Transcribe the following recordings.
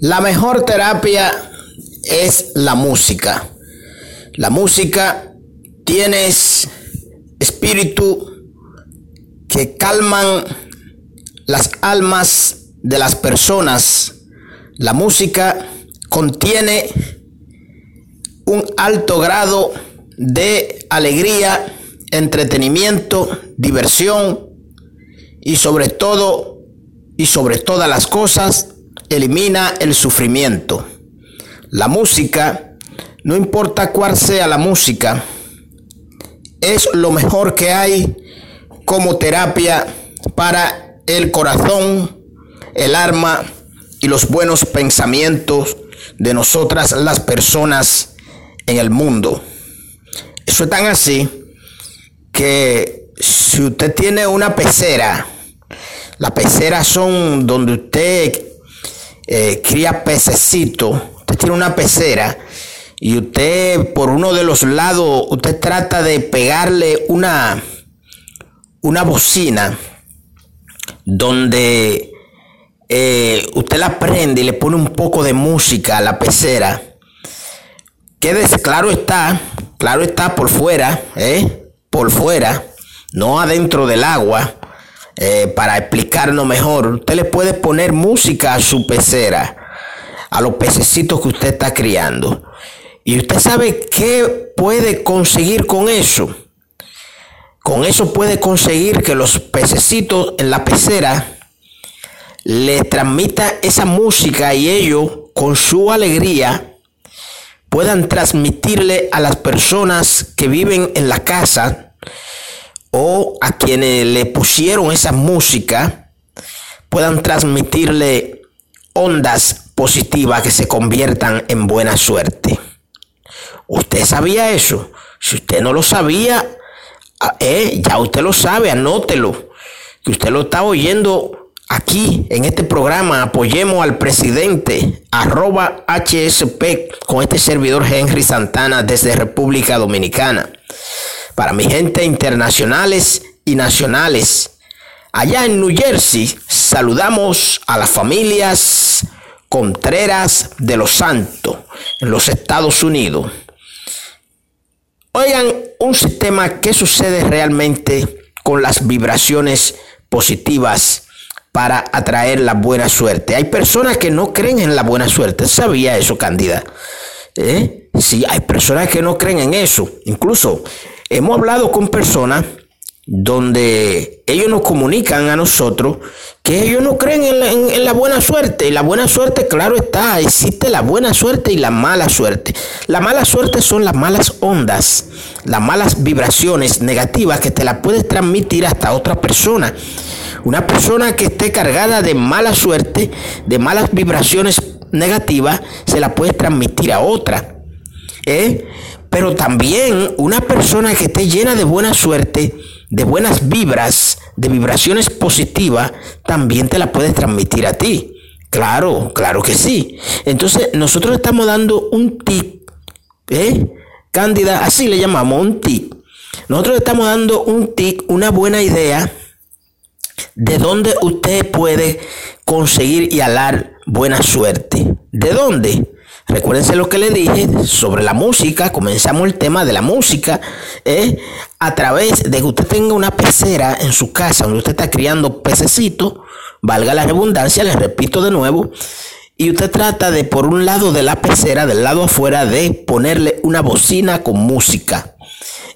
La mejor terapia es la música. La música tienes espíritu que calman las almas de las personas. La música contiene un alto grado de alegría, entretenimiento, diversión y sobre todo y sobre todas las cosas elimina el sufrimiento. La música, no importa cuál sea la música, es lo mejor que hay como terapia para el corazón, el alma y los buenos pensamientos de nosotras las personas en el mundo. Eso es tan así que si usted tiene una pecera, las peceras son donde usted eh, cría pececito, usted tiene una pecera y usted por uno de los lados, usted trata de pegarle una, una bocina donde eh, usted la prende y le pone un poco de música a la pecera. Quédese, claro está, claro está por fuera, ¿eh? por fuera, no adentro del agua eh, para explicarlo mejor, usted le puede poner música a su pecera, a los pececitos que usted está criando. Y usted sabe qué puede conseguir con eso. Con eso puede conseguir que los pececitos en la pecera le transmita esa música y ellos con su alegría puedan transmitirle a las personas que viven en la casa o a quienes le pusieron esa música puedan transmitirle ondas positivas que se conviertan en buena suerte. ¿Usted sabía eso? Si usted no lo sabía, ah, eh, ya usted lo sabe, anótelo. Que usted lo está oyendo aquí en este programa. Apoyemos al presidente, arroba HSP, con este servidor Henry Santana desde República Dominicana para mi gente internacionales y nacionales. Allá en New Jersey saludamos a las familias Contreras de los Santos en los Estados Unidos. Oigan, un sistema que sucede realmente con las vibraciones positivas para atraer la buena suerte. Hay personas que no creen en la buena suerte. ¿Sabía eso, Candida? ¿Eh? Sí, hay personas que no creen en eso. Incluso Hemos hablado con personas donde ellos nos comunican a nosotros que ellos no creen en la, buena suerte. La buena suerte, claro está, existe la buena suerte y la mala suerte. La mala suerte son las malas ondas, las malas vibraciones negativas que te las puedes transmitir hasta otra persona. Una persona que esté cargada de mala suerte, de malas vibraciones negativas, se la puede transmitir a otra. ¿Eh? Pero también una persona que esté llena de buena suerte, de buenas vibras, de vibraciones positivas, también te la puede transmitir a ti. Claro, claro que sí. Entonces nosotros estamos dando un tip, ¿eh? Cándida, así le llamamos, un tip. Nosotros estamos dando un tip, una buena idea de dónde usted puede conseguir y alar buena suerte. ¿De dónde? Recuérdense lo que le dije sobre la música. Comenzamos el tema de la música. ¿eh? A través de que usted tenga una pecera en su casa donde usted está criando pececitos, valga la redundancia, les repito de nuevo. Y usted trata de, por un lado de la pecera, del lado afuera, de ponerle una bocina con música.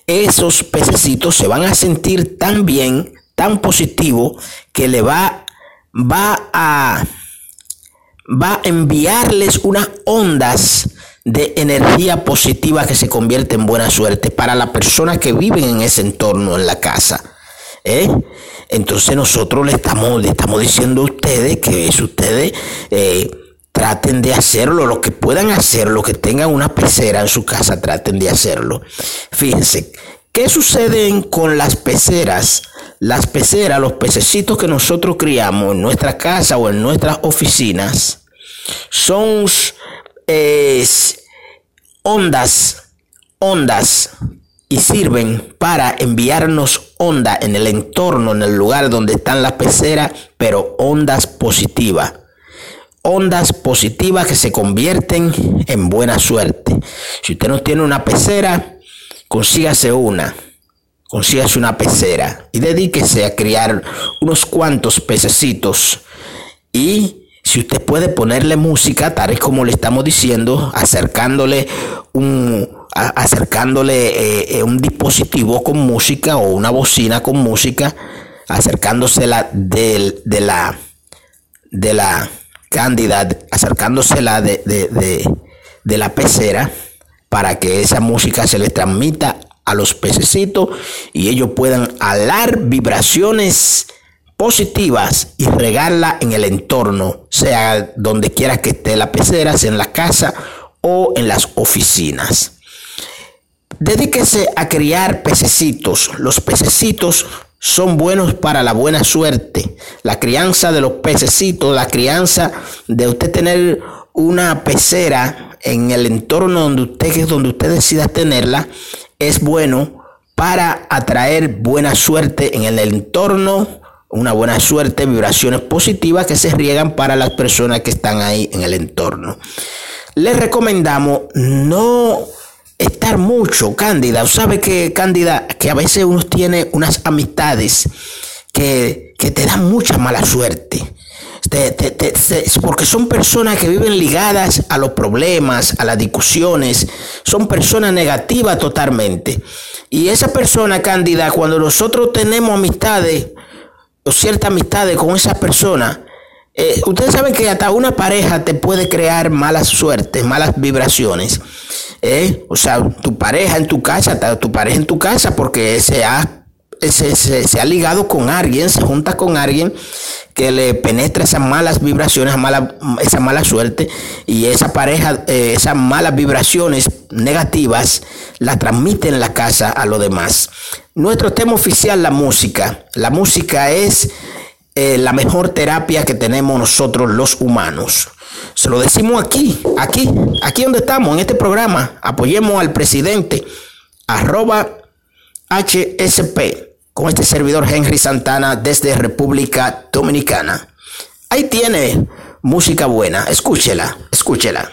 Esos pececitos se van a sentir tan bien, tan positivo, que le va, va a va a enviarles unas ondas de energía positiva que se convierte en buena suerte para las personas que viven en ese entorno, en la casa. ¿eh? Entonces nosotros le estamos, le estamos diciendo a ustedes que si ustedes eh, traten de hacerlo, lo que puedan hacer, lo que tengan una pecera en su casa, traten de hacerlo. Fíjense, ¿qué sucede con las peceras? Las peceras, los pececitos que nosotros criamos en nuestra casa o en nuestras oficinas, son ondas, ondas y sirven para enviarnos onda en el entorno, en el lugar donde están las peceras, pero ondas positivas. ondas positivas que se convierten en buena suerte. Si usted no tiene una pecera, consígase una. Consígase una pecera y dedíquese a criar unos cuantos pececitos. Y si usted puede ponerle música, tal y como le estamos diciendo, acercándole un, acercándole eh, eh, un dispositivo con música o una bocina con música, acercándosela de, de la de la cándida, acercándosela de, de, de, la pecera para que esa música se le transmita a los pececitos y ellos puedan alar vibraciones positivas y regarla en el entorno, sea donde quiera que esté la pecera, sea en la casa o en las oficinas. Dedíquese a criar pececitos. Los pececitos son buenos para la buena suerte. La crianza de los pececitos, la crianza de usted tener una pecera en el entorno donde usted, donde usted decida tenerla, es bueno para atraer buena suerte en el entorno, una buena suerte, vibraciones positivas que se riegan para las personas que están ahí en el entorno. Les recomendamos no estar mucho, Cándida. ¿Sabe que, Cándida, que a veces uno tiene unas amistades que, te dan mucha mala suerte? porque son personas que viven ligadas a los problemas, a las discusiones, son personas negativas totalmente. Y esa persona, Cándida, cuando nosotros tenemos amistades, o ciertas amistades con esa persona, eh, ustedes saben que hasta una pareja te puede crear malas suertes, malas vibraciones. ¿eh? O sea, tu pareja en tu casa, tu pareja en tu casa, porque se ha, se, ha ligado con alguien, se junta con alguien que le penetra esas malas vibraciones, esa mala, suerte, y esa pareja, eh, esas malas vibraciones negativas, las transmite en la casa a los demás. Nuestro tema oficial, la música. La música es eh, la mejor terapia que tenemos nosotros los humanos. Se lo decimos aquí, aquí, aquí donde estamos, en este programa. Apoyemos al presidente, arroba HSP, con este servidor Henry Santana desde República Dominicana. Ahí tiene música buena, escúchela, escúchela.